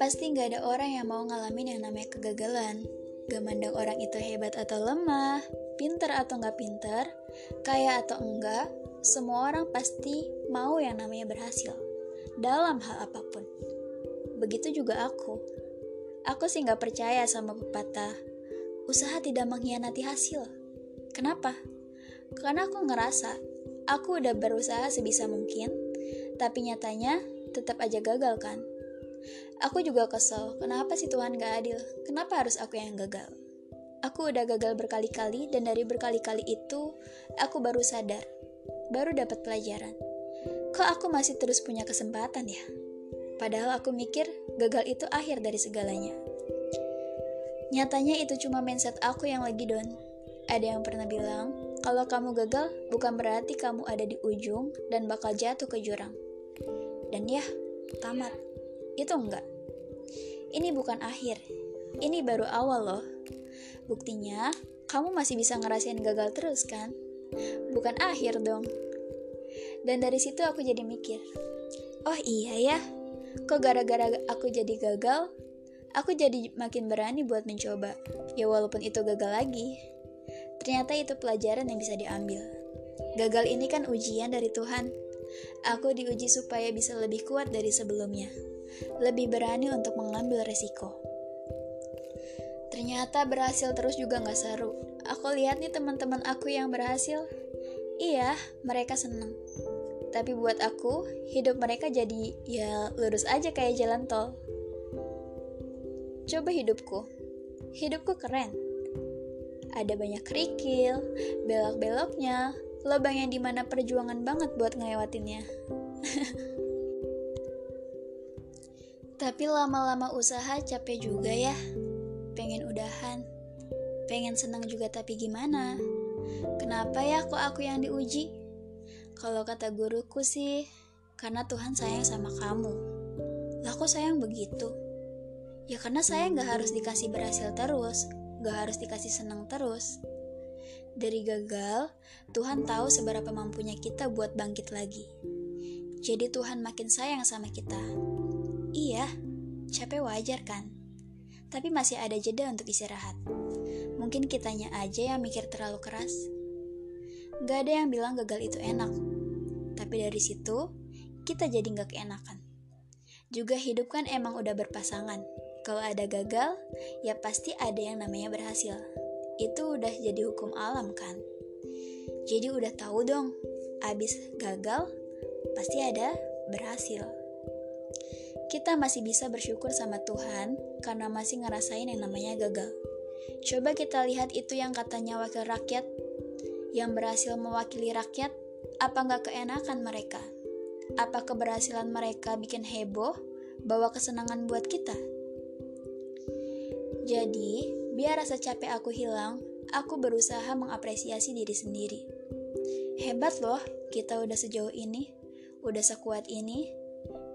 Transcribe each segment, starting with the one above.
Pasti gak ada orang yang mau ngalamin yang namanya kegagalan. Gak mandang orang itu hebat atau lemah, pinter atau gak pinter, kaya atau enggak, semua orang pasti mau yang namanya berhasil. Dalam hal apa pun. Begitu juga aku. Aku sih gak percaya sama pepatah, usaha tidak mengkhianati hasil. Kenapa? Karena aku ngerasa, aku udah berusaha sebisa mungkin, tapi nyatanya tetap aja gagal kan? Aku juga kesel, kenapa sih Tuhan gak adil? Kenapa harus aku yang gagal? Aku udah gagal berkali-kali dan dari berkali-kali itu aku baru sadar, baru dapat pelajaran. Kok aku masih terus punya kesempatan ya? Padahal aku mikir gagal itu akhir dari segalanya. Nyatanya itu cuma mindset aku yang lagi down. Ada yang pernah bilang, kalau kamu gagal bukan berarti kamu ada di ujung dan bakal jatuh ke jurang. Dan ya, tamat. Itu enggak. Ini bukan akhir. Ini baru awal loh. Buktinya, kamu masih bisa ngerasain gagal terus kan? Bukan akhir dong. Dan dari situ aku jadi mikir, oh iya ya, kok gara-gara aku jadi gagal, aku jadi makin berani buat mencoba. Ya walaupun itu gagal lagi. Ternyata itu pelajaran yang bisa diambil. Gagal ini kan ujian dari Tuhan. Aku diuji supaya bisa lebih kuat dari sebelumnya lebih berani untuk mengambil resiko. Ternyata berhasil terus juga gak seru. Aku lihat nih teman-teman aku yang berhasil. Iya, mereka seneng. Tapi buat aku, hidup mereka jadi ya lurus aja kayak jalan tol. Coba hidupku. Hidupku keren. Ada banyak kerikil, belok-beloknya, lubang yang di mana perjuangan banget buat ngelewatinnya. Tapi lama-lama usaha capek juga ya. Pengen udahan. Pengen senang juga tapi gimana? Kenapa ya kok aku yang diuji? Kalau kata guruku sih, karena Tuhan sayang sama kamu. Lah kok sayang begitu? Ya karena saya nggak harus dikasih berhasil terus, nggak harus dikasih senang terus. Dari gagal, Tuhan tahu seberapa mampunya kita buat bangkit lagi. Jadi Tuhan makin sayang sama kita. Iya, capek wajar kan? Tapi masih ada jeda untuk istirahat. Mungkin kitanya aja yang mikir terlalu keras. Gak ada yang bilang gagal itu enak. Tapi dari situ, kita jadi gak keenakan. Juga hidup kan emang udah berpasangan. Kalau ada gagal, ya pasti ada yang namanya berhasil. Itu udah jadi hukum alam kan? Jadi udah tahu dong, abis gagal, pasti ada berhasil kita masih bisa bersyukur sama Tuhan karena masih ngerasain yang namanya gagal. Coba kita lihat itu yang katanya wakil rakyat, yang berhasil mewakili rakyat, apa nggak keenakan mereka? Apa keberhasilan mereka bikin heboh, bawa kesenangan buat kita? Jadi, biar rasa capek aku hilang, aku berusaha mengapresiasi diri sendiri. Hebat loh, kita udah sejauh ini, udah sekuat ini,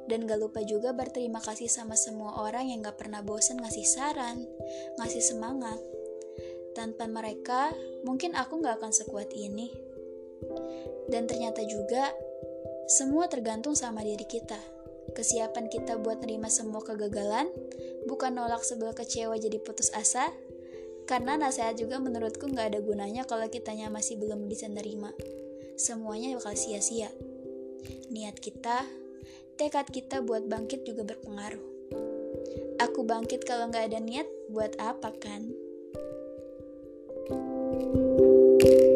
dan gak lupa juga berterima kasih sama semua orang yang gak pernah bosan ngasih saran, ngasih semangat. Tanpa mereka, mungkin aku gak akan sekuat ini. Dan ternyata juga, semua tergantung sama diri kita. Kesiapan kita buat nerima semua kegagalan, bukan nolak sebel kecewa jadi putus asa, karena nasihat juga menurutku gak ada gunanya kalau kitanya masih belum bisa nerima. Semuanya bakal sia-sia. Niat kita tekad kita buat bangkit juga berpengaruh. Aku bangkit kalau nggak ada niat, buat apa kan? thank you